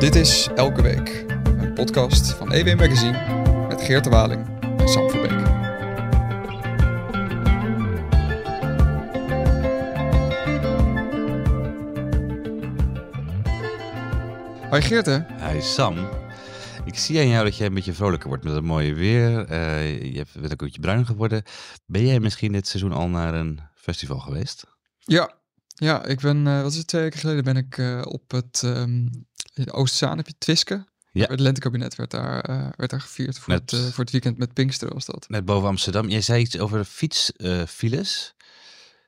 Dit is Elke Week, een podcast van EW Magazine met Geert de Waling en Sam Verbeek. Hoi Geerte. Hi Sam. Ik zie aan jou dat jij een beetje vrolijker wordt met het mooie weer. Uh, je bent ook een beetje bruin geworden. Ben jij misschien dit seizoen al naar een festival geweest? Ja, ja ik ben, uh, wat is het, twee weken geleden ben ik uh, op het um, Oostzaan, heb je Twiske? Ja. Het lentekabinet werd daar, uh, werd daar gevierd voor, net, het, voor het weekend met Pinkster was dat. Net boven Amsterdam. Jij zei iets over fietsfiles.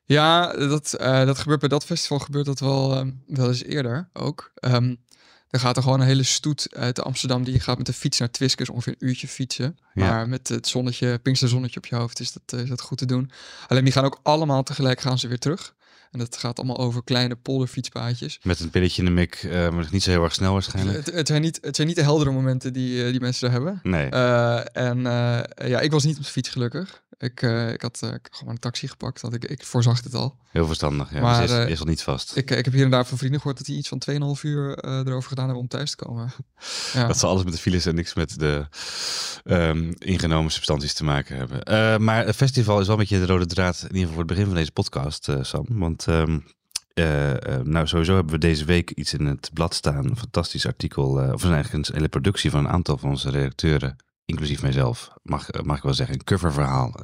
ja, dat, dat gebeurt bij dat festival gebeurt dat wel, um, wel eens eerder ook. Um, dan gaat er gewoon een hele stoet uit Amsterdam die gaat met de fiets naar Twiskers, ongeveer een uurtje fietsen. Ja. Maar met het zonnetje, Pinksterzonnetje op je hoofd is dat, is dat goed te doen. Alleen die gaan ook allemaal tegelijk gaan ze weer terug. En dat gaat allemaal over kleine polderfietspaadjes. Met een pilletje in de mik, uh, maar niet zo heel erg snel waarschijnlijk. Het, het, zijn, niet, het zijn niet de heldere momenten die, uh, die mensen er hebben. Nee. Uh, en ja, ik was niet op de fiets gelukkig. Ik, ik had gewoon een taxi gepakt, want ik, ik voorzag het al. Heel verstandig, ja. Maar dus is, is al niet vast. Ik, ik heb hier en daar van vrienden gehoord dat die iets van 2,5 uur erover gedaan hebben om thuis te komen. ja. Dat ze alles met de files en niks met de um, ingenomen substanties te maken hebben. maar het festival is wel een beetje de rode draad, in ieder geval voor het begin van deze podcast, Sam. Want Um, uh, uh, nou, sowieso hebben we deze week iets in het blad staan. Een fantastisch artikel, uh, of eigenlijk een hele productie van een aantal van onze redacteuren. Inclusief mijzelf, mag, mag ik wel zeggen. Een coververhaal,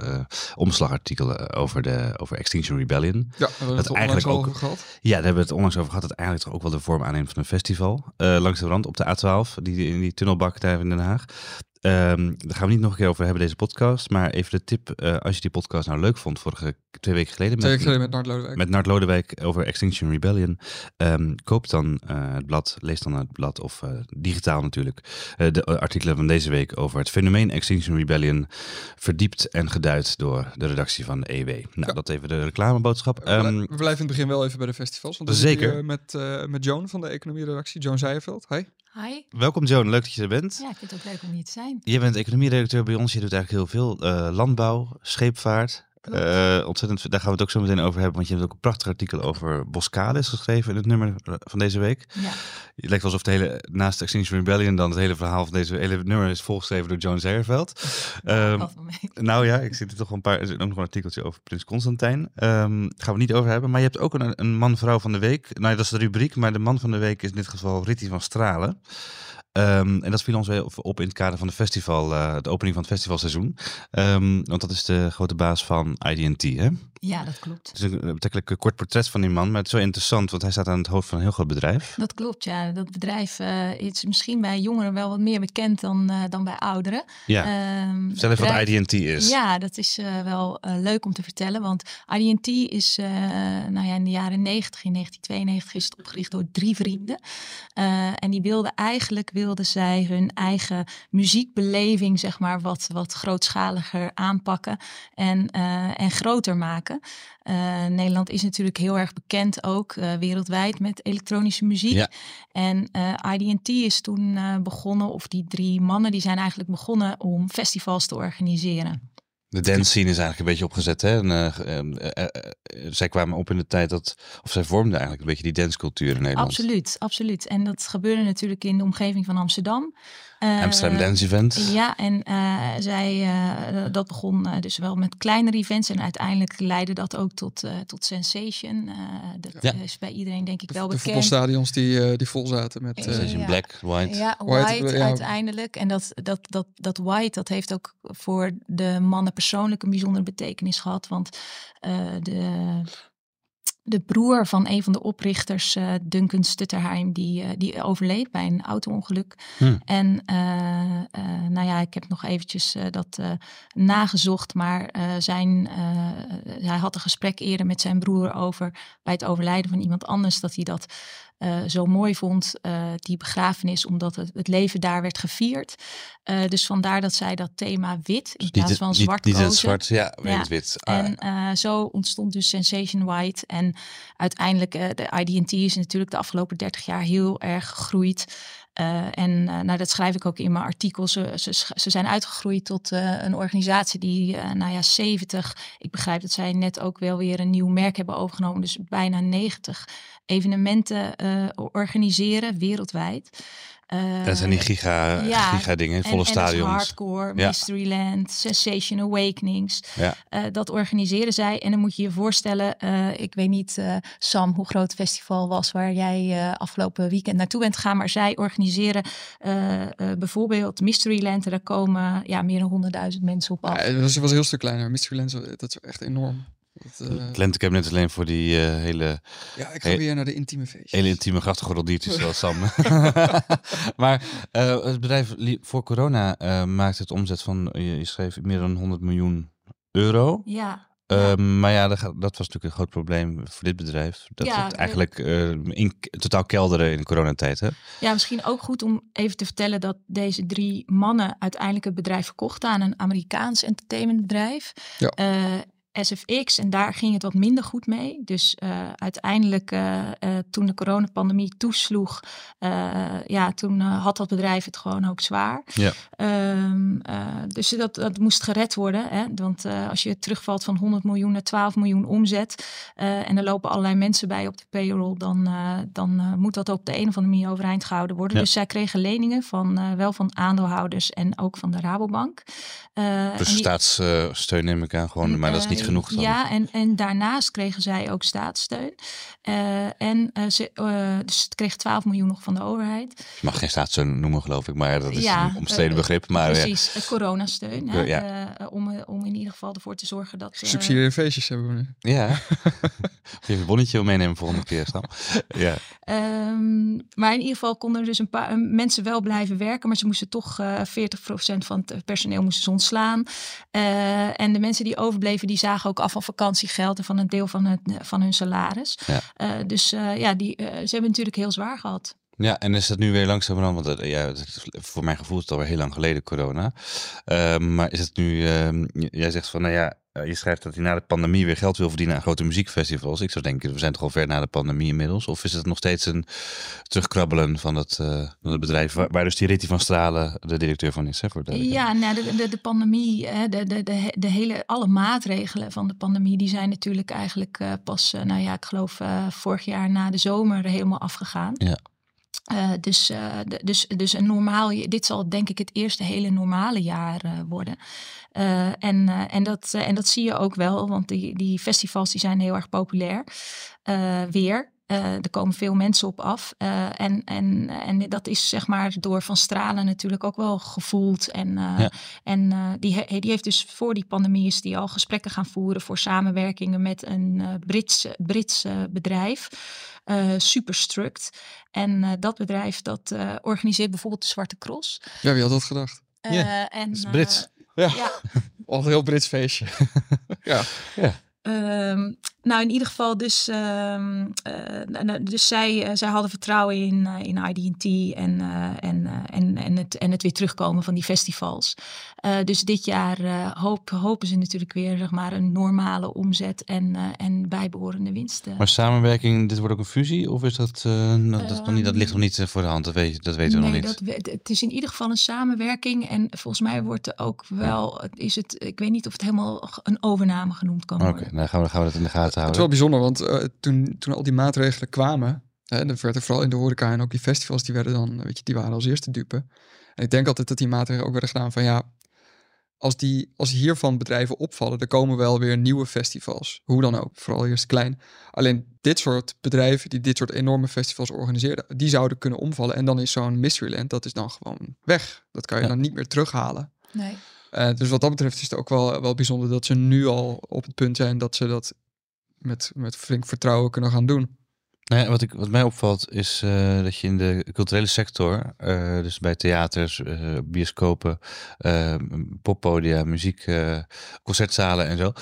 omslagartikel over, de, over Extinction Rebellion. Ja, daar hebben we het eigenlijk ook over gehad. Ja, daar hebben we het onlangs over gehad. Dat eigenlijk toch ook wel de vorm aanneemt van een festival. langs de rand op de A12, die, in die tunnelbak daar in Den Haag. Um, daar gaan we niet nog een keer over hebben deze podcast. Maar even de tip, uh, als je die podcast nou leuk vond, vorige twee weken geleden. Twee weken geleden met Nart Lodewijk. Met Nart Lodewijk over Extinction Rebellion. Um, koop dan uh, het blad, lees dan het blad of uh, digitaal natuurlijk. de artikelen van deze week over het fenomeen Extinction Rebellion. Verdiept en geduid door de redactie van de EW. Nou, ja. dat even de reclameboodschap. Um, we blijven in het begin wel even bij de festivals. Want zeker. met, met Joan van de economie-redactie, Joan Zijerveld. Hi. Hi. Welkom Joan, leuk dat je er bent. Ja, ik vind het ook leuk om hier te zijn. Je bent economieredacteur bij ons. Je doet eigenlijk heel veel uh, landbouw, scheepvaart. Uh, ontzettend, daar gaan we het ook zo meteen over hebben, want je hebt ook een prachtig artikel over Boscalis geschreven in het nummer van deze week. Ja. Het lijkt alsof het hele, naast Extinction Rebellion, dan het hele verhaal van deze hele nummer is volgeschreven door Joan Zeyerveld. Um, nou ja, ik zit er toch een paar, er is ook nog een artikeltje over Prins Constantijn. Um, gaan we niet over hebben, maar je hebt ook een, een man-vrouw van de week. Nou, dat is de rubriek, maar de man van de week is in dit geval Ritty van Stralen. Um, en dat viel ons wel op in het kader van de festival, uh, de opening van het festivalseizoen. Um, want dat is de grote baas van IDT, hè? Ja, dat klopt. Het is een betrekkelijk kort portret van die man, maar het is zo interessant, want hij staat aan het hoofd van een heel groot bedrijf. Dat klopt, ja. Dat bedrijf uh, is misschien bij jongeren wel wat meer bekend dan, uh, dan bij ouderen. Ja. Um, Vertel even wat IDT is. Ja, dat is wel leuk om te vertellen, want IDT is nou ja, in de jaren 90, in 1992 is het opgericht door drie vrienden. en die wilden eigenlijk, wilden zij hun eigen muziekbeleving, zeg maar, wat, wat grootschaliger aanpakken en, en groter maken. Uh, Nederland is natuurlijk heel erg bekend ook uh, wereldwijd met elektronische muziek. Ja. En IDT is toen begonnen, of die drie mannen, die zijn eigenlijk begonnen om festivals te organiseren. De dance scene is eigenlijk een beetje opgezet. Hè? En, zij kwamen op in de tijd dat, of zij vormden eigenlijk een beetje die dancecultuur in Nederland. Absoluut, absoluut. En dat gebeurde natuurlijk in de omgeving van Amsterdam. Uh, Amsterdam Dance Event. Ja, en uh, zij, uh, dat begon dus wel met kleinere events en uiteindelijk leidde dat ook tot, tot Sensation. dat ja. is bij iedereen denk ik de, wel bekend. De voetbalstadions die, die vol zaten met... Sensation Black, White. Ja, White, white uiteindelijk. En dat, dat, dat, dat White, dat heeft ook voor de mannen persoonlijk een bijzondere betekenis gehad, want de de broer van een van de oprichters, uh, Duncan Stutterheim, die, uh, die overleed bij een auto-ongeluk. Hmm. En uh, nou ja, ik heb nog eventjes dat nagezocht, maar zijn, hij had een gesprek eerder met zijn broer over bij het overlijden van iemand anders, dat hij dat uh, zo mooi vond, uh, die begrafenis, omdat het, het, leven daar werd gevierd. Uh, dus vandaar dat zij dat thema wit in plaats van zwart niet, niet het zwart, ja, ja. wit. Ah, en zo ontstond dus Sensation White. En uiteindelijk, de IDT is natuurlijk de afgelopen 30 jaar heel erg gegroeid. Uh, en uh, nou, dat schrijf ik ook in mijn artikel. Ze, ze, ze zijn uitgegroeid tot uh, een organisatie die, nou ja, 70. Ik begrijp dat zij net ook wel weer een nieuw merk hebben overgenomen. Dus bijna 90 evenementen organiseren wereldwijd. Uh, dat zijn die giga, ja, giga dingen, volle en, stadions. En hardcore, Ja. Mysteryland, Sensation Awakenings. Ja. Eh, dat organiseren zij. En dan moet je je voorstellen, eh, ik weet niet, eh, Sam, hoe groot het festival was waar jij eh, afgelopen weekend naartoe bent gegaan. Maar zij organiseren eh, eh, bijvoorbeeld Mysteryland. En daar komen ja, meer dan 100.000 mensen op af. Ja, het was, het was een heel stuk kleiner. Mysteryland, dat is echt enorm. Dat, eh, Het Lentecabinet alleen voor die eh, hele, ja, ik ga weer naar de intieme feestjes. hele intieme grachtengordeldiertjes zoals Sam. maar eh, het bedrijf voor corona eh, maakt het omzet van, je, je schreef meer dan 100 miljoen euro. Ja, Eh, maar ja, dat, was natuurlijk een groot probleem voor dit bedrijf. Dat Ja, het eigenlijk eh, in, totaal kelderen in de coronatijd. Hè? Ja, misschien ook goed om even te vertellen dat deze drie mannen uiteindelijk het bedrijf verkochten aan een Amerikaans entertainmentbedrijf. Ja. SFX en daar ging het wat minder goed mee. Dus eh, uiteindelijk eh, eh, toen de coronapandemie toesloeg, ja, toen had dat bedrijf het gewoon ook zwaar. Ja. Ehm, eh, dus dat, dat moest gered worden. Hè? Want als je terugvalt van 100 miljoen naar 12 miljoen omzet en er lopen allerlei mensen bij op de payroll, dan, dan moet dat op de een of andere manier overeind gehouden worden. Ja. Dus zij kregen leningen van wel van aandeelhouders en ook van de Rabobank. Dus die- staatssteun neem ik aan gewoon, maar dat is niet genoeg. Dan. Ja, en, en daarnaast kregen zij ook staatssteun. Eh, en eh, ze, eh, dus het kreeg 12 miljoen nog van de overheid. Je mag geen staatssteun noemen, geloof ik, maar dat is Ja, een omstreden begrip. Maar ja. Precies, het coronasteun. Hè, Ja. eh, om, om in ieder geval ervoor te zorgen dat... eh, Subsidieerde feestjes hebben we nu. Ja. Geef een bonnetje meenemen volgende keer, Stam. Ja. Ehm, maar in ieder geval konden er dus een paar mensen wel blijven werken, maar ze moesten toch eh 40% van het personeel moesten ze ontslaan. Eh, en de mensen die overbleven, die zagen ook af van vakantiegeld en van een deel van, het, van hun salaris. Ja. Eh, dus eh, ja, die, eh, ze hebben natuurlijk heel zwaar gehad. ja, en is dat nu weer langzamerhand, want ja, voor mijn gevoel is het alweer heel lang geleden corona. Ehm, maar is het nu, ehm, jij zegt van, nou ja, je schrijft dat hij na de pandemie weer geld wil verdienen aan grote muziekfestivals. Ik zou denken, we zijn toch al ver na de pandemie inmiddels. Of is het nog steeds een terugkrabbelen van het, eh, van het bedrijf, waar, waar dus die Ritty van Stralen de directeur van is? Hè, voor Ja, nou, de, de, de pandemie, hè, de, de, de, de hele, alle maatregelen van de pandemie, die zijn natuurlijk eigenlijk eh, pas, eh, nou ja, ik geloof eh, vorig jaar na de zomer helemaal afgegaan. Ja. Eh, dus, eh, dus, dus een normaal, dit zal denk ik het eerste hele normale jaar eh, worden. En, en, dat, en dat zie je ook wel, want die, die festivals die zijn heel erg populair. Weer. Eh, er komen veel mensen op af. Eh, en, en, en dat is zeg maar door Van Stralen natuurlijk ook wel gevoeld. En, eh, Ja. en eh, die, he- die heeft dus voor die pandemie is die al gesprekken gaan voeren voor samenwerkingen met een eh, Brits, Brits eh, bedrijf. eh Superstruct. En eh, dat bedrijf dat eh, organiseert bijvoorbeeld de Zwarte Cross. Ja, wie had dat gedacht? Eh, Ja, en, is eh, Brits. Ja. ja, Al een heel Brits feestje. ja. Ehm, nou, in ieder geval, dus, ehm, eh, nou, nou, dus zij, eh, zij hadden vertrouwen in, eh, in IDT en, en, en, en, het, en het weer terugkomen van die festivals. Dus dit jaar hoop, hopen ze natuurlijk weer zeg maar, een normale omzet en, en bijbehorende winsten. Maar samenwerking, dit wordt ook een fusie? Of is dat, nou, dat, nog niet, dat ligt nog niet voor de hand? Dat, weet, dat weten we nog niet. dat, we- het is in ieder geval een samenwerking. En volgens mij wordt er ook wel, is het, ik weet niet of het helemaal een overname genoemd kan Oké, worden. dan gaan we, gaan we dat in de gaten Het is wel bijzonder, want eh, toen, toen al die maatregelen kwamen, hè, dan werd er vooral in de horeca en ook die festivals, die werden dan, weet je, die waren als eerste dupe. En ik denk altijd dat die maatregelen ook werden gedaan van ja, als, die, als hiervan bedrijven opvallen, dan komen wel weer nieuwe festivals. Hoe dan ook, vooral eerst klein. Alleen dit soort bedrijven die dit soort enorme festivals organiseren, die zouden kunnen omvallen. En dan is zo'n Mysteryland, dat is dan gewoon weg. Dat kan je Ja. dan niet meer terughalen. Nee. Eh, dus wat dat betreft is het ook wel, wel bijzonder dat ze nu al op het punt zijn dat ze dat met, met flink vertrouwen kunnen gaan doen. Nou ja, wat, ik, wat mij opvalt is eh, dat je in de culturele sector, eh, dus bij theaters, eh, bioscopen, poppodia, muziek, concertzalen en zo,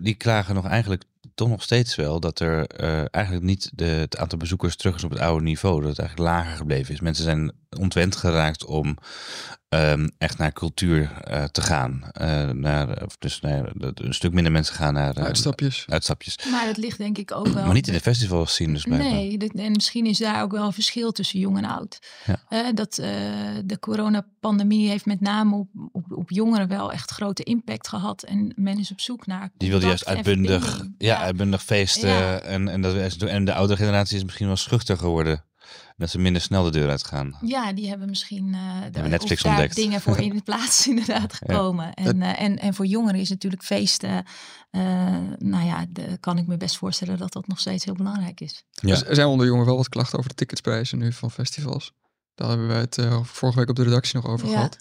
die klagen nog eigenlijk toch nog steeds wel dat er eigenlijk niet de, het aantal bezoekers terug is op het oude niveau. Dat het eigenlijk lager gebleven is. Mensen zijn ontwend geraakt om ehm, echt naar cultuur eh, te gaan. Eh, naar, of dus naar, een stuk minder mensen gaan naar eh, Uitstapjes. uitstapjes. Maar dat ligt denk ik ook wel. Maar niet in de festivals zien dus blijkbaar. Nee, dit- en misschien is daar ook wel een verschil tussen jong en oud. Ja. Dat eh, de coronapandemie heeft met name op, op, op jongeren wel echt grote impact gehad. En men is op zoek naar. Die wilde juist uitbundig, ja, uitbundig feesten. Ja. En, en, dat, en de oudere generatie is misschien wel schuchter geworden. Dat ze minder snel de deur uitgaan. Ja, die hebben misschien uh, de, Netflix daar ontdekt. dingen voor in de plaats inderdaad gekomen. En, uh, en, en voor jongeren is natuurlijk feesten, uh, nou ja, de, kan ik me best voorstellen dat dat nog steeds heel belangrijk is. Ja. Dus er zijn onder jongeren wel wat klachten over de ticketsprijzen nu van festivals. Daar hebben we het vorige week op de redactie nog over ja. gehad.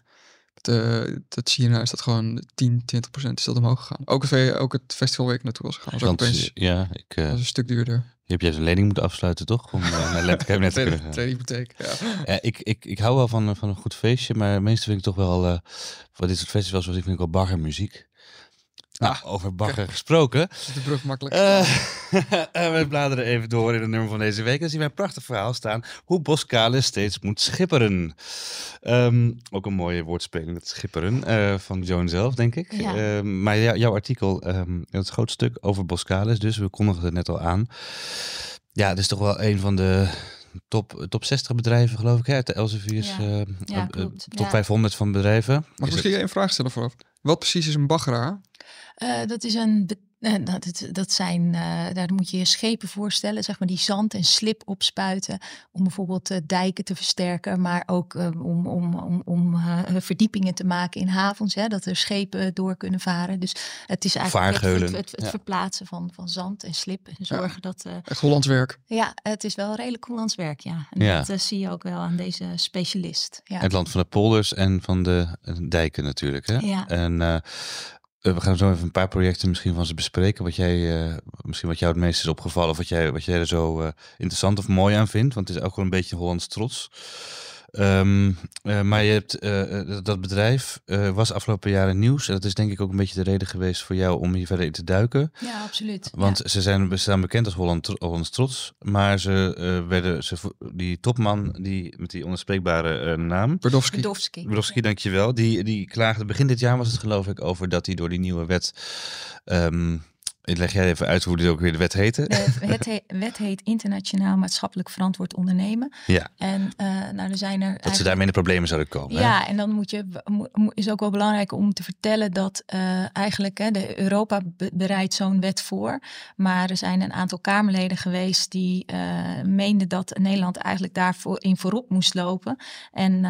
De, het China is dat gewoon 10, 20 procent is dat omhoog gegaan. Ook, het, ook het festivalweek naartoe was gegaan. Was ook opeens, ja, ik, uh, was een stuk duurder. Je hebt juist een lening moeten afsluiten, toch? Om uh, naar Lapkabinet te kunnen. Tweede hypotheek, ja. ja. ik, ik, ik hou wel van, van een goed feestje, maar meestal vind ik toch wel... Uh, voor dit soort festivals vind ik wel baggermuziek. Nou, ah, over bagger okay. gesproken. Is de brug makkelijk? Uh, we bladeren even door in het nummer van deze week. Dan zien wij een prachtig verhaal staan. Hoe Boskalis steeds moet schipperen. Um, ook een mooie woordspeling, dat schipperen. Uh, van Joan zelf, denk ik. Ja. Uh, maar jou, jouw artikel, um, het groot stuk over Boskalis. Dus we kondigden het net al aan. Ja, dat is toch wel een van de top, top 60 bedrijven, geloof ik. Hè? De Elsevier's ja. ja, top 500 van bedrijven. Mag ik misschien het... een vraag stellen vooraf? Wat precies is een baggeraar? Uh, dat is een. Uh, dat, dat zijn, uh, daar moet je je schepen voorstellen, zeg maar, die zand en slip opspuiten. Om bijvoorbeeld dijken te versterken, maar ook om, om, om, om verdiepingen te maken in havens. Hè, dat er schepen door kunnen varen. Dus het is eigenlijk het, het, het, het ja. verplaatsen van, van zand en slip. En zorgen ja. dat. Echt Hollands werk. Ja, het is wel redelijk Hollands werk, ja. En ja. dat zie je ook wel aan deze specialist. Ja. Het land van de polders en van de dijken natuurlijk. Hè? Ja. En we gaan zo even een paar projecten misschien van ze bespreken. Wat jij, uh, misschien wat jou het meest is opgevallen. Of wat jij, wat jij er zo uh, interessant of mooi aan vindt. Want het is ook wel een beetje Hollands trots. Um, uh, maar je hebt, dat bedrijf was afgelopen jaren nieuws. En dat is denk ik ook een beetje de reden geweest voor jou om hier verder in te duiken. Ja, absoluut. Want ja. ze zijn, staan bekend als Holland, Hollands trots. Maar ze werden, ze, die topman die, met die onspreekbare naam. Berdowski. Berdowski, Berdowski dankjewel. Die, die klaagde begin dit jaar was het geloof ik over dat hij door die nieuwe wet... Um, Leg jij even uit hoe dit ook weer de wet heette? De wet, he wet heet Internationaal Maatschappelijk Verantwoord Ondernemen. Ja. En uh, nou, er zijn er. Dat ze daarmee in de problemen zouden komen. Ja, hè? en dan moet je, is ook wel belangrijk om te vertellen dat uh, eigenlijk hè, de Europa bereidt zo'n wet voor. Maar er zijn een aantal Kamerleden geweest die uh, meenden dat Nederland eigenlijk daarvoor in voorop moest lopen. En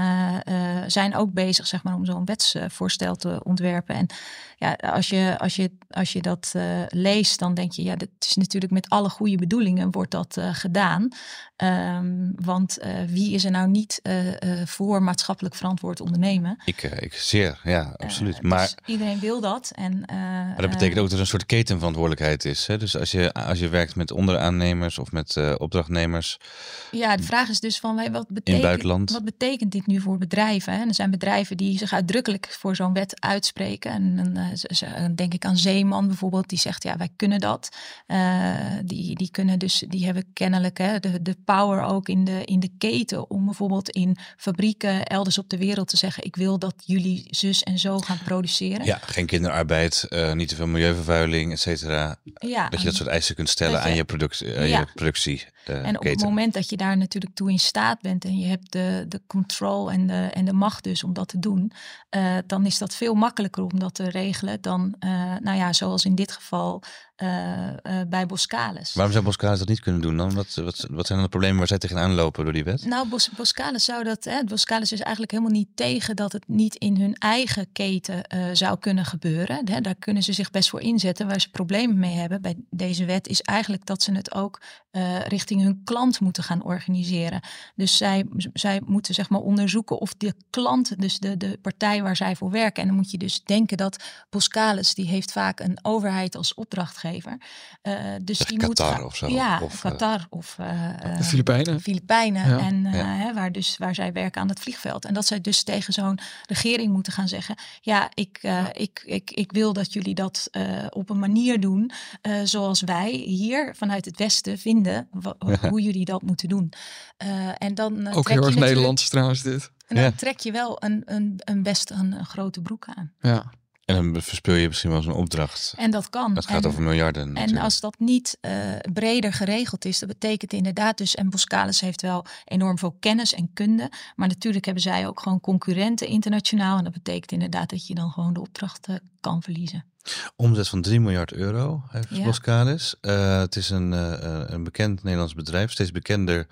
zijn ook bezig zeg maar, om zo'n wetsvoorstel te ontwerpen. En ja, als je, als je, als je dat leest, dan denk je, ja, dat is natuurlijk met alle goede bedoelingen wordt dat uh, gedaan. Um, want uh, wie is er nou niet uh, voor maatschappelijk verantwoord ondernemen? Ik, ik zeer, ja, absoluut. maar dus iedereen wil dat. En, maar dat betekent ook dat er een soort ketenverantwoordelijkheid is. Hè? Dus als je, als je werkt met onderaannemers of met opdrachtnemers. Ja, de vraag is dus van wat buitenland. wat betekent dit nu voor bedrijven? Hè? En er zijn bedrijven die zich uitdrukkelijk voor zo'n wet uitspreken. En dan denk ik aan Zeeman bijvoorbeeld, die zegt ja, wij kunnen dat. Uh, die, die kunnen dus, die hebben kennelijk hè, de, de power ook in de, in de keten om bijvoorbeeld in fabrieken elders op de wereld te zeggen: ik wil dat jullie zus en zo gaan produceren. Ja, geen kinderarbeid, uh, niet te veel milieuvervuiling, et cetera. Ja, dat je dat soort eisen kunt stellen aan je, product, uh, ja. je productie. En op het moment dat je daar natuurlijk toe in staat bent en je hebt de, de control en de, en de macht dus om dat te doen, dan is dat veel makkelijker om dat te regelen dan, nou ja, zoals in dit geval bij Boskalis. Waarom zou Boskalis dat niet kunnen doen dan? Wat, wat, wat zijn dan de problemen waar zij tegenaan lopen door die wet? Nou, Bos, Boskalis zou dat. Hè, Boskalis is eigenlijk helemaal niet tegen dat het niet in hun eigen keten uh, zou kunnen gebeuren. Hè, daar kunnen ze zich best voor inzetten. Waar ze problemen mee hebben bij deze wet is eigenlijk dat ze het ook richting hun klant moeten gaan organiseren. Dus zij, zij moeten zeg maar onderzoeken of de klant, dus de, de partij waar zij voor werken. En dan moet je dus denken dat Boskalis, die heeft vaak een overheid als opdrachtgever. Uh, dus Zeg die Qatar moet of zo. Ja, of, Qatar of uh, de Filipijnen. Filipijnen. Ja. En uh, Ja. hè, waar, dus, waar zij werken aan het vliegveld. En dat zij dus tegen zo'n regering moeten gaan zeggen: Ja, ik, uh, ik, ik, ik wil dat jullie dat uh, op een manier doen. uh, zoals wij hier vanuit het Westen vinden hoe jullie dat moeten doen. Uh, en dan uh, Ook trek heel je erg Nederlands trouwens dit. En dan Ja. trek je wel een, een, een best een, een grote broek aan. Ja. En dan verspil je misschien wel zo'n opdracht. En dat kan. Dat gaat En- over miljarden En als dat niet eh, breder geregeld is, dat betekent inderdaad dus, en Boskalis heeft wel enorm veel kennis en kunde, maar natuurlijk hebben zij ook gewoon concurrenten internationaal. En dat betekent inderdaad dat je dan gewoon de opdracht eh, kan verliezen. Omzet van 3 miljard euro heeft Ja. Boskalis. Eh, het is een, eh, een bekend Nederlands bedrijf, steeds bekender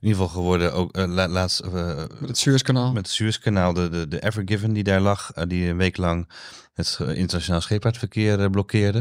in ieder geval geworden. Ook eh, la- laatst eh, Met het Suezkanaal. met het Suezkanaal, de, de, de Evergiven die daar lag, eh, die een week lang het internationaal scheepvaartverkeer blokkeerde.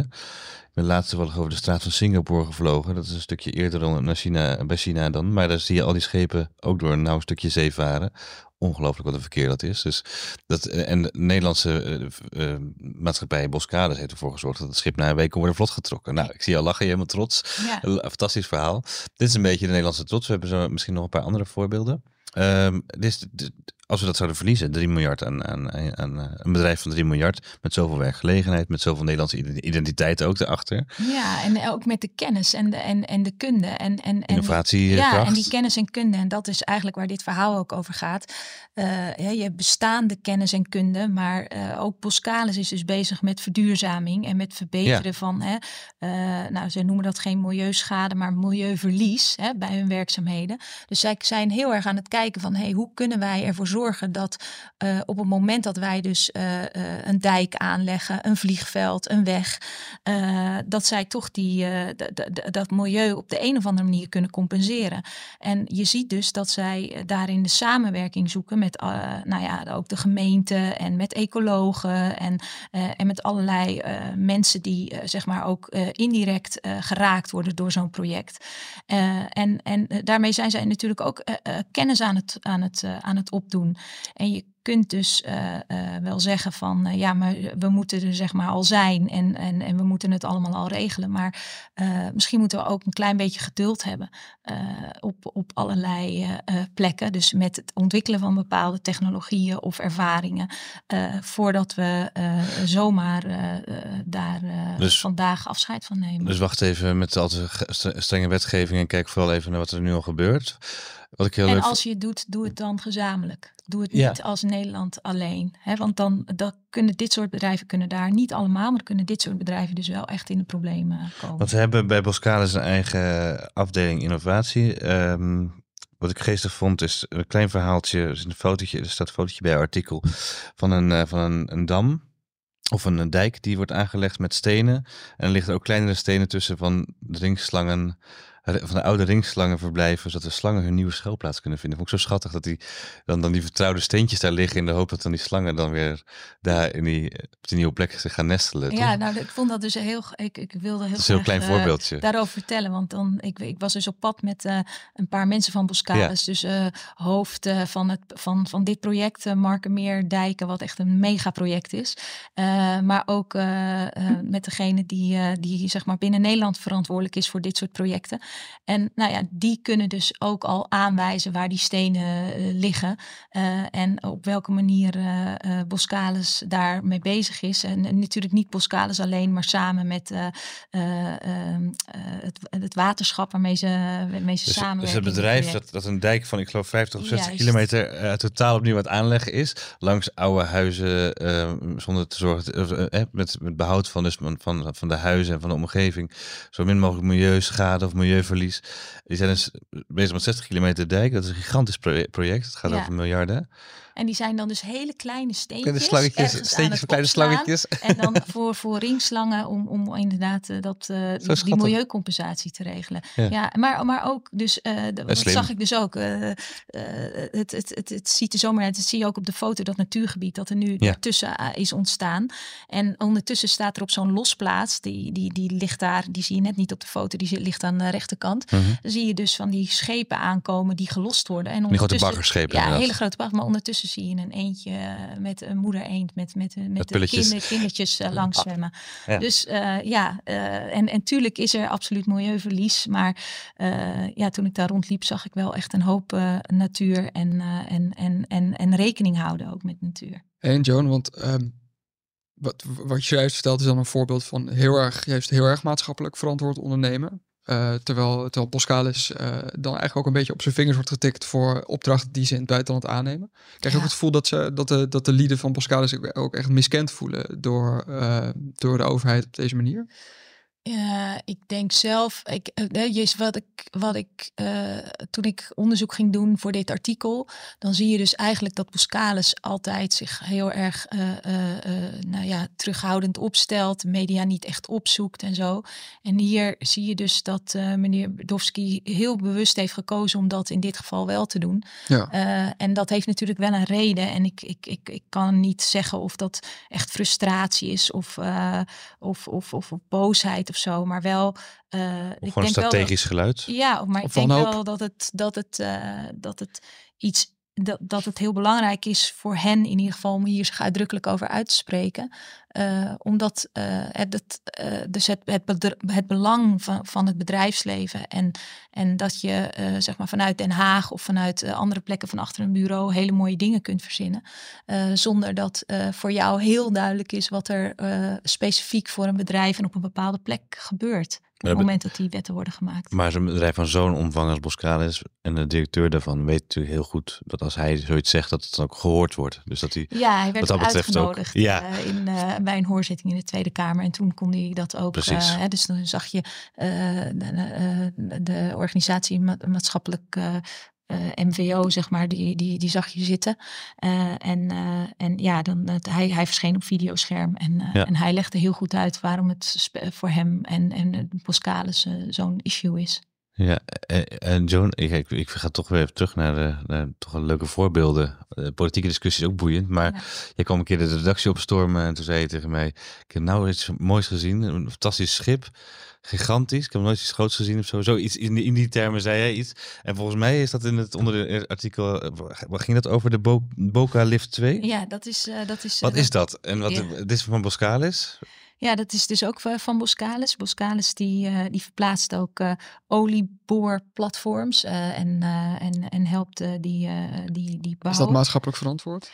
Ik ben laatst wel over de straat van Singapore gevlogen. Dat is een stukje eerder dan naar China, bij China dan. Maar daar zie je al die schepen ook door een nauw stukje zee varen. Ongelooflijk wat een verkeer dat is. Dus dat, en de Nederlandse eh, maatschappij Boskades heeft ervoor gezorgd dat het schip na een week kon worden vlot getrokken. Nou, ik zie al lachen, je helemaal trots. Ja. Een fantastisch verhaal. Dit is een beetje de Nederlandse trots. We hebben zo misschien nog een paar andere voorbeelden. Ehm, dit is, dit- als we dat zouden verliezen, 3 miljard aan, aan, aan eh, een bedrijf van 3 miljard, met zoveel werkgelegenheid, met zoveel Nederlandse ide- identiteit ook erachter. Ja, en ook met de kennis en de, en, en de kunde. En, en, en, Innovatiekracht. Ja, en die kennis en kunde. En dat is eigenlijk waar dit verhaal ook over gaat. Eh, je hebt bestaande kennis en kunde, maar eh, ook Boskalis is dus bezig met verduurzaming en met verbeteren van, hè, eh, nou, ze noemen dat geen milieuschade, maar milieuverlies hè, bij hun werkzaamheden. Dus zij zijn heel erg aan het kijken van, hey, hoe kunnen wij ervoor zorgen dat eh, op het moment dat wij dus eh, eh, een dijk aanleggen, een vliegveld, een weg, dat zij toch die, dat milieu op de een of andere manier kunnen compenseren. En je ziet dus dat zij daarin de samenwerking zoeken met nou ja, ook de gemeente en met ecologen en, en met allerlei mensen die zeg maar ook indirect geraakt worden door zo'n project. En, en daarmee zijn zij natuurlijk ook kennis aan het, aan, het, aan het opdoen. En je kunt dus eh, eh, wel zeggen van eh, ja, maar we moeten er zeg maar al zijn en, en, en we moeten het allemaal al regelen. Maar misschien moeten we ook een klein beetje geduld hebben op, op allerlei plekken. Dus met het ontwikkelen van bepaalde technologieën of ervaringen. voordat we zomaar daar Dus- vandaag afscheid van nemen. Dus wacht even met al stre- strenge wetgeving en kijk vooral even naar wat er nu al gebeurt. Wat ik heel En leuk als je het doet, doe het dan gezamenlijk. Doe het Ja. niet als Nederland alleen. Hè? Want dan, dan kunnen dit soort bedrijven kunnen daar niet allemaal, maar kunnen dit soort bedrijven dus wel echt in de problemen komen. Want we hebben bij Boskalis een eigen afdeling innovatie. Ehm, wat ik geestig vond is een klein verhaaltje. Er, is een fotootje, er staat een fotootje bij het artikel van een, eh, van een, een dam. Of een, een dijk die wordt aangelegd met stenen. En er liggen ook kleinere stenen tussen van de ringslangen. Van de oude ringslangenverblijven, zodat de slangen hun nieuwe schuilplaats kunnen vinden. Vond ik zo schattig dat die dan, dan die vertrouwde steentjes daar liggen in de hoop dat dan die slangen dan weer daar in die, op die nieuwe plek zich gaan nestelen. ja, toch? nou, ik vond dat dus heel. Ik, ik wilde heel dat is een heel graag, klein eh, voorbeeldje. daarover vertellen. Want dan, ik, ik was dus op pad met eh, een paar mensen van Boskalis. Dus eh, hoofd van, het, van, van dit project, uh, Markenmeer Dijken, wat echt een megaproject is. Uh, maar ook uh, met degene die, uh, die zeg maar binnen Nederland verantwoordelijk is voor dit soort projecten. En nou ja, die kunnen dus ook al aanwijzen waar die stenen uh, liggen. uh, en op welke manier uh, Boskalis daarmee bezig is. En, en, natuurlijk niet Boskalis alleen, maar samen met ehm, het, het, waterschap waarmee ze, waarmee ze dus, samenwerken. Dus het bedrijf dat, dat een dijk van, ik geloof, 50 of 60 Juist. kilometer totaal opnieuw aan het aanleggen is. Langs oude huizen, uh, zonder te zorgen, met, met behoud van, dus van, van de huizen en van de omgeving. Zo min mogelijk milieuschade of milieuverlies. Die zijn dus bezig met 60 kilometer dijk. Dat is een gigantisch project. Het gaat ja. over miljarden. En die zijn dan dus hele kleine steentjes. Kleine slangetjes, steentjes voor kleine slangetjes. En dan voor, voor ringslangen om, om inderdaad uh, dat, uh, die, die milieucompensatie te regelen. Ja, ja maar, maar ook, dus uh, dat, zag ik dus ook. Het, het, het, het ziet er zomaar uit. Dat zie je ook op de foto, dat natuurgebied dat er nu ja. tussen is ontstaan. En ondertussen staat er op zo'n losplaats, die, die, die ligt daar, die zie je net niet op de foto, die ligt aan de rechterkant. Mhm. Mm -hmm. Dan zie je dus van die schepen aankomen die gelost worden. En die grote baggerschepen. Ja, hele grote bagger, maar ondertussen zie je een eentje eh, met een moeder eend met, met, met, met de kinder, kindertjes uh, langs zwemmen. Ja. Dus uh, ja, uh, en, en tuurlijk is er absoluut milieuverlies. Maar uh, ja, toen ik daar rondliep, zag ik wel echt een hoop uh, natuur en, en, en, en, en rekening houden ook met natuur. En Joan, want um, wat, wat je juist vertelt is dan een voorbeeld van heel erg, juist heel erg maatschappelijk verantwoord ondernemen. Uh, terwijl, terwijl Boskalis uh, dan eigenlijk ook een beetje op zijn vingers wordt getikt voor opdrachten die ze in het buitenland aannemen. Krijg je ja. ook het gevoel dat, ze, dat, de, dat de lieden van Boskalis ook echt miskend voelen door, uh, door de overheid op deze manier? Uh, ik denk zelf, ik, uh, wat ik, wat ik uh, toen ik onderzoek ging doen voor dit artikel, dan zie je dus eigenlijk dat Boskalis altijd zich heel erg nou ja, terughoudend opstelt, de media niet echt opzoekt en zo. En hier zie je dus dat meneer Berdowski heel bewust heeft gekozen om dat in dit geval wel te doen. Ja. en dat heeft natuurlijk wel een reden. En ik, ik, ik, ik kan niet zeggen of dat echt frustratie is of, of, of, of, of boosheid of zo, maar wel. Uh, ik denk strategisch wel geluid. Ja, maar ik denk wel dat het, dat het, uh, dat het iets dat, dat het heel belangrijk is voor hen in ieder geval om hier zich uitdrukkelijk over uit te spreken. Uh, omdat uh, het, uh, dus het, het, het, belang van, van het bedrijfsleven en, en dat je zeg maar vanuit Den Haag of vanuit andere plekken van achter een bureau hele mooie dingen kunt verzinnen. zonder dat voor jou heel duidelijk is wat er specifiek voor een bedrijf en op een bepaalde plek gebeurt op het moment dat die wetten worden gemaakt. Maar zo'n bedrijf van zo'n omvang als Boskalis en de directeur daarvan weet natuurlijk heel goed dat als hij zoiets zegt, dat het dan ook gehoord wordt. Dus dat hij, ja, hij werd dat uitgenodigd ook, ja. Uh, in, uh, bij een hoorzitting in de Tweede Kamer. En toen kon hij dat ook. Uh, hè, dus dan zag je de, de, organisatie maatschappelijk MVO, zeg maar, die, die, die zag je zitten. Uh, en, uh, en ja, dan, hij, hij verscheen op videoscherm en, ja. en hij legde heel goed uit waarom het voor hem en, en zo'n issue is. Ja, en Joan, ik, ik, ik ga toch weer even terug naar, de, naar toch een leuke voorbeelden. De politieke discussie is ook boeiend, maar ja. je kwam een keer de redactie opstormen en toen zei je tegen mij, ik heb nou iets moois gezien, een fantastisch schip gigantisch. Ik heb nooit iets groots gezien of zo. Zoiets in, in die termen zei hij iets. En volgens mij is dat in het onder de artikel. Eh, wat ging dat over de Bo Boca Lift 2? Ja, dat is. Uh, dat is wat uh, is dat? En wat ja. dit is van Boscalis? Ja, dat is dus ook van Boskalis. Boskalis die, uh, die verplaatst ook uh, olieboorplatforms uh, en, en, en helpt die, die, die bouwen. Is dat maatschappelijk verantwoord?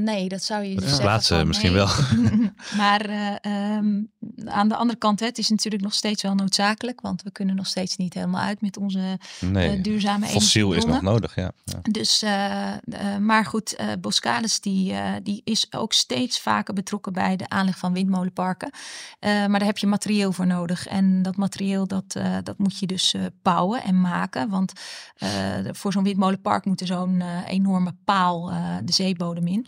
nee, dat zou je ja. zeggen. Plaatsen misschien wel. maar um, aan de andere kant, hè, het is natuurlijk nog steeds wel noodzakelijk, want we kunnen nog steeds niet helemaal uit met onze nee, duurzame Fossiel is nog nodig, ja. ja. Dus, maar goed, Boskalis die, die is ook steeds vaker betrokken bij de aanleg van windmolenparken. Uh, maar daar heb je materieel voor nodig. En dat materieel dat, uh, dat moet je dus uh, bouwen en maken. Want voor zo'n windmolenpark moet er zo'n enorme paal de zeebodem in.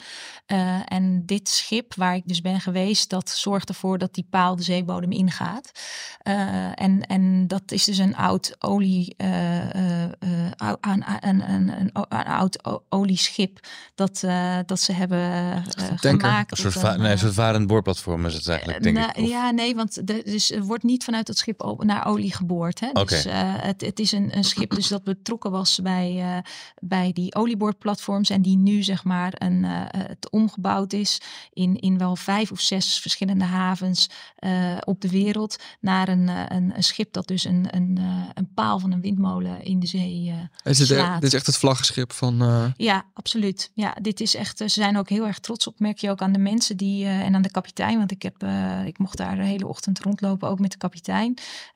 en dit schip waar ik dus ben geweest, dat zorgt ervoor dat die paal de zeebodem ingaat. en, en dat is dus een oud olie, een, een, een, een, oud olieschip dat, dat ze hebben gemaakt. Een soort, va nee, een soort varend boorplatform is het eigenlijk, denk ik. Ja, nee, want de, dus er wordt niet vanuit het schip naar olie geboord. Hè? Dus uh, het, het is een, een schip dus dat betrokken was bij, uh, bij die olieboordplatforms. En die nu zeg maar een, uh, het omgebouwd is in, in wel vijf of zes verschillende havens op de wereld. Naar een, een, een, schip dat dus een, een, een paal van een windmolen in de zee is dit, dit is echt het vlaggenschip van... Ja, absoluut. Ja, dit is echt, ze zijn ook heel erg trots op. Merk je ook aan de mensen die en aan de kapitein. Want ik, heb, ik mocht daar de hele ochtend rondlopen, ook met de kapitein.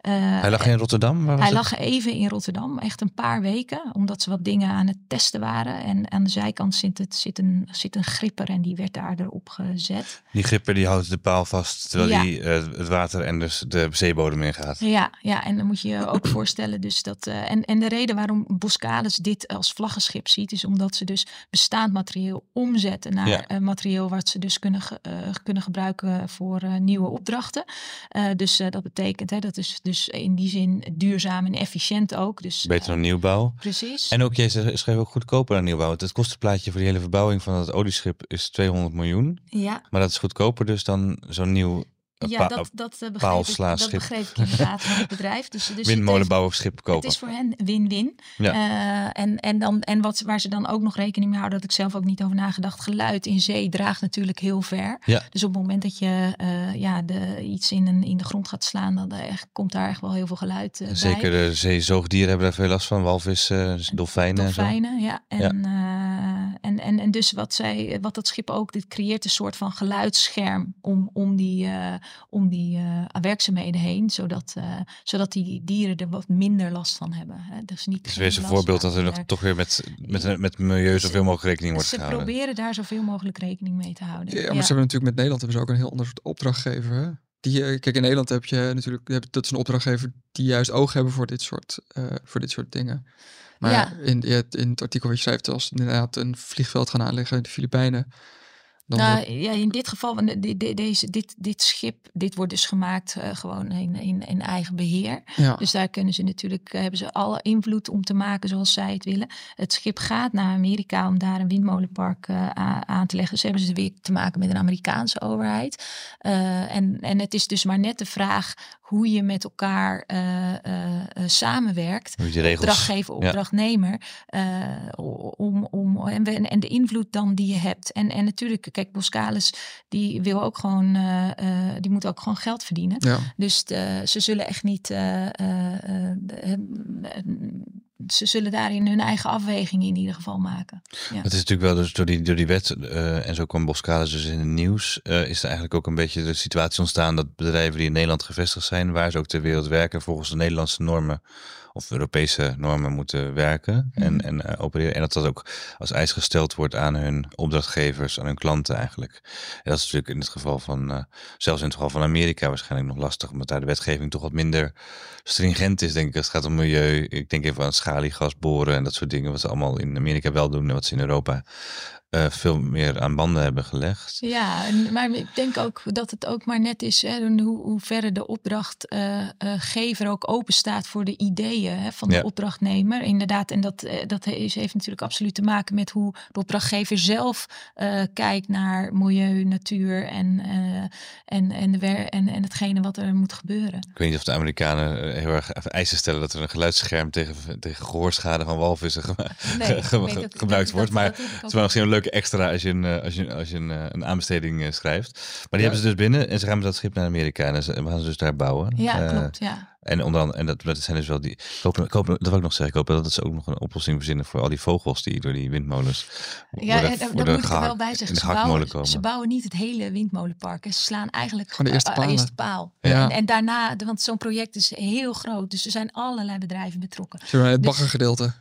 Uh, hij lag in Rotterdam? Waar hij lag even in Rotterdam, echt een paar weken, omdat ze wat dingen aan het testen waren. En aan de zijkant zit, het, zit, een, zit een gripper en die werd daar erop gezet. Die gripper die houdt de paal vast, terwijl ja. die uh, het water en dus de zeebodem ingaat. Ja, ja, en dan moet je je ook voorstellen dus dat... Uh, en, en de reden waarom Boskalis dit als vlaggenschip ziet, is omdat ze dus bestaand materieel omzetten naar ja. materieel wat ze dus kunnen, kunnen gebruiken voor nieuwe opdrachten. Uh, dus uh, dat betekent, hè, dat is dus in die zin duurzaam en efficiënt ook. Dus, Beter dan nieuwbouw. Precies. En ook, jij schreef ook goedkoper dan nieuwbouw. Het kostenplaatje voor die hele verbouwing van het olieschip is 200 miljoen. Ja. Maar dat is goedkoper dus dan zo'n nieuw ja, dat, dat, uh, begreep ik, dat begreep ik inderdaad van het bedrijf. Dus, dus Windmolenbouw of schip kopen. Het is voor hen win-win. Ja. Uh, en, en, dan, en wat, waar ze dan ook nog rekening mee houden, dat ik zelf ook niet over nagedacht. Geluid in zee draagt natuurlijk heel ver. Ja. Dus op het moment dat je uh, ja, de, iets in, een, in de grond gaat slaan, dan komt daar echt wel heel veel geluid Zeker bij. de zeezoogdieren hebben daar veel last van. Walvissen, dolfijnen. Dolfijnen, en zo. ja. En, ja. en, en, en dus wat, zij, wat dat schip ook, dit creëert een soort van geluidsscherm om, om die, om die uh, werkzaamheden heen, zodat, uh, zodat die dieren er wat minder last van hebben. Hè. Dus niet is weer een voorbeeld dat er nog toch weer met, met, met milieu zoveel mogelijk rekening wordt ze gehouden. Ze proberen daar zoveel mogelijk rekening mee te houden. Ja, maar ja. ze hebben natuurlijk met Nederland hebben ze ook een heel ander soort opdrachtgever. Hè? die, eh, kijk, in Nederland heb je natuurlijk, dat is een opdrachtgever die juist oog hebben voor dit soort, eh, voor dit soort dingen. Maar Ja. in, in het- in het artikel wat je schrijft, als inderdaad een vliegveld gaan aanleggen in de Filipijnen, dan Nou, wordt- ja, in dit geval, de- deze, dit, dit schip, dit wordt dus gemaakt eh, gewoon in, in, in eigen beheer. ja, Dus daar kunnen ze natuurlijk, eh, hebben ze alle invloed om te maken zoals zij het willen. Het schip gaat naar Amerika om daar een windmolenpark eh, aan te leggen. Dus hebben ze weer te maken met een Amerikaanse overheid. En, en het is dus maar net de vraag hoe je met elkaar eh, eh, eh, samenwerkt. Regels... Opdrachtgever, Ja. opdrachtnemer. eh, om, om, en, we- en de invloed dan die je hebt. En, en natuurlijk, kijk, Boskalis die wil ook gewoon, eh, eh, die moet ook gewoon geld verdienen. ja. Dus de- ze zullen echt niet. Ze zullen daarin hun eigen afweging in ieder geval maken. Ja. Het is natuurlijk wel dus door die, door die wet, eh, en zo kwam Boskalis dus in het nieuws, eh, is er eigenlijk ook een beetje de situatie ontstaan dat bedrijven die in Nederland gevestigd zijn, waar ze ook ter wereld werken, volgens de Nederlandse normen of Europese normen moeten werken en, Mhm. en eh, opereren. En dat dat ook als eis gesteld wordt aan hun opdrachtgevers, aan hun klanten eigenlijk. En dat is natuurlijk in het geval van, eh, zelfs in het geval van Amerika waarschijnlijk nog lastig, omdat daar de wetgeving toch wat minder stringent is, denk ik. Als het gaat om milieu. Ik denk even aan schaliegas boren en dat soort dingen, wat ze allemaal in Amerika wel doen en wat ze in Europa eh, veel meer aan banden hebben gelegd. Ja, maar ik denk ook dat het ook maar net is hè, hoe, hoe verre de opdrachtgever ook open staat voor de ideeën hè, van de Ja. opdrachtnemer. Inderdaad, en dat, eh, dat is, heeft natuurlijk absoluut te maken met hoe de opdrachtgever zelf eh, kijkt naar milieu, natuur en, eh, en, en, de en, en hetgene wat er moet gebeuren. Ik weet niet of de Amerikanen eh, heel erg eisen stellen dat er een geluidsscherm tegen, tegen gehoorschade van walvissen Nee, ge- gebruikt wordt. dat- Maar dat het is wel misschien een leuke extra als je een, eh, als je, als je een, eh, een aanbesteding eh, schrijft. Maar die hebben ze dus binnen en ze gaan met dat schip naar Amerika en ze- we gaan ze dus daar bouwen. Ja, klopt. Ja. En onder andere, en dat, dat zijn dus wel die. Ik hoop, ik hoop, dat wil ik nog zeggen. Ik hoop dat ze ook nog een oplossing verzinnen voor al die vogels die door die windmolens. Ja, worden- en, daar worden moet ik er wel bij in zeggen. de Ze bouwen, komen. ze bouwen niet het hele windmolenpark. hè. Ze slaan eigenlijk Gewoon de eerste palen. eerste paal. Ja. En, en daarna, want zo'n project is heel groot. Dus er zijn allerlei bedrijven betrokken. Zeg maar het Dus- baggergedeelte.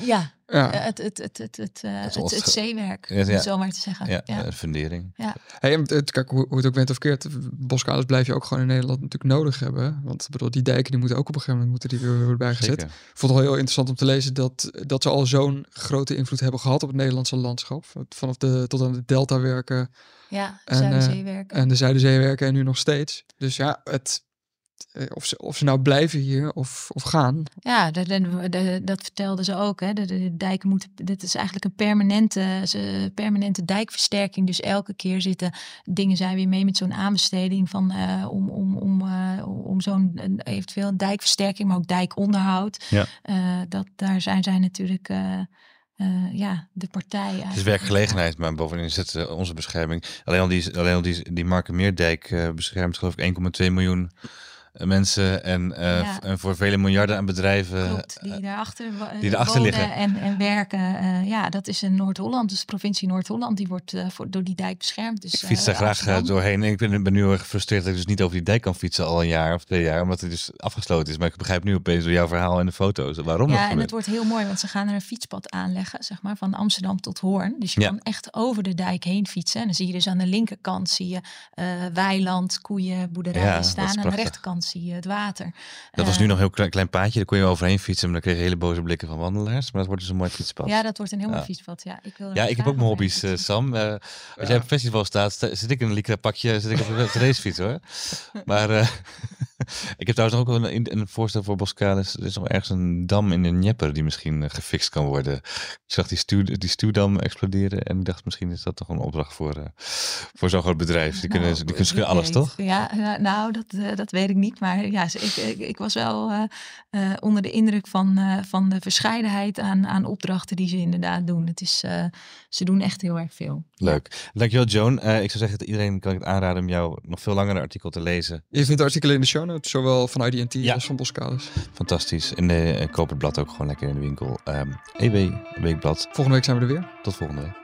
Ja, Ja. eh, het, het, het, het, het, eh, het, het zeewerk, Ja, om ja. het zo maar te zeggen. Ja, Ja, eh, fundering. Hey, en het, kijk, hoe, hoe het ook bent of keert, boskaders blijf je ook gewoon in Nederland natuurlijk nodig hebben. Want bedoel, die dijken die moeten ook op een gegeven moment moeten die weer worden bijgezet. Zeker. Ik vond het wel heel interessant om te lezen dat, dat ze al zo'n grote invloed hebben gehad op het Nederlandse landschap. Vanaf de, tot aan de deltawerken ja En, Zuiderzeewerk. en de Zuiderzeewerken en nu nog steeds. Dus ja, het, of, ze, of ze nou blijven hier of, of gaan. Ja, de- dat vertelden ze ook. Hè. De, dijken moeten. Dit is eigenlijk een permanente, ze- permanente dijkversterking. Dus elke keer zitten dingen zijn weer mee met zo'n aanbesteding van eh, om, om, om, eh, om zo'n eventueel een dijkversterking, maar ook dijkonderhoud. Ja. Eh, dat, daar zijn zij natuurlijk eh, eh, ja, de partij. Het is werkgelegenheid, maar bovendien is het eh, onze bescherming. Alleen al die, alleen al die, die Markenmeerdijk eh beschermt geloof ik 1,2 miljoen eh, mensen. En, eh, Ja. en voor vele miljarden aan bedrijven. Klopt, die daarachter, wa- die daarachter liggen. En, en werken. eh, ja, dat is in Noord-Holland, dus de provincie Noord-Holland. Die wordt eh, voor, door die dijk beschermd. Dus, Ik fiets eh, daar graag eh, doorheen. En ik ben, ben nu heel erg gefrustreerd dat ik dus niet over die dijk kan fietsen al een jaar of twee jaar. Omdat het dus afgesloten is. Maar ik begrijp nu opeens door jouw verhaal en de foto's waarom dat Ja, en het wordt heel mooi, want ze gaan er een fietspad aanleggen, zeg maar, van Amsterdam tot Hoorn. Dus je Ja. kan echt over de dijk heen fietsen. En dan zie je dus aan de linkerkant zie je eh, weiland, koeien, boerderijen Ja, staan. En aan de rechterkant zie je het water. Dat was Eh, nu nog een heel klein, klein paadje. Daar kon je overheen fietsen. Maar dan kreeg je hele boze blikken van wandelaars. Maar dat wordt dus een mooi fietspad. Ja, dat wordt een heel mooi fietspad. Ja, ik, wil Ja, ik heb ook mijn hobby's, eh, fietsen. Sam. Eh, als jij op een festival staat, sta- zit ik in een lycra pakje, zit ik op de racefiets hoor. Maar eh, ik heb trouwens nog ook wel een, een voorstel voor Boskalis. Er is nog ergens een dam in de Dnieper die misschien eh, gefixt kan worden. Ik zag die, stuw, die stuwdam exploderen en ik dacht misschien is dat toch een opdracht voor, eh, voor zo'n groot bedrijf. Die kunnen, Nou, die kunnen alles weet. toch? Ja, ja, nou, dat, eh, dat weet ik niet. Maar ja, ze- ik, ik, ik was wel eh, eh, onder de indruk van, eh, van de verscheidenheid aan, aan opdrachten die ze inderdaad doen. Het is, eh, ze doen echt heel erg veel. Leuk. Dankjewel Joan. Eh, ik zou zeggen dat iedereen kan ik het aanraden om jou nog veel langer een artikel te lezen. Je vindt de artikelen in de show notes, zowel van IDT Ja. als van Boskalis. Fantastisch. En de koop het blad ook gewoon lekker in de winkel. Ehm EW, Weekblad. Volgende week zijn we er weer. Tot volgende week.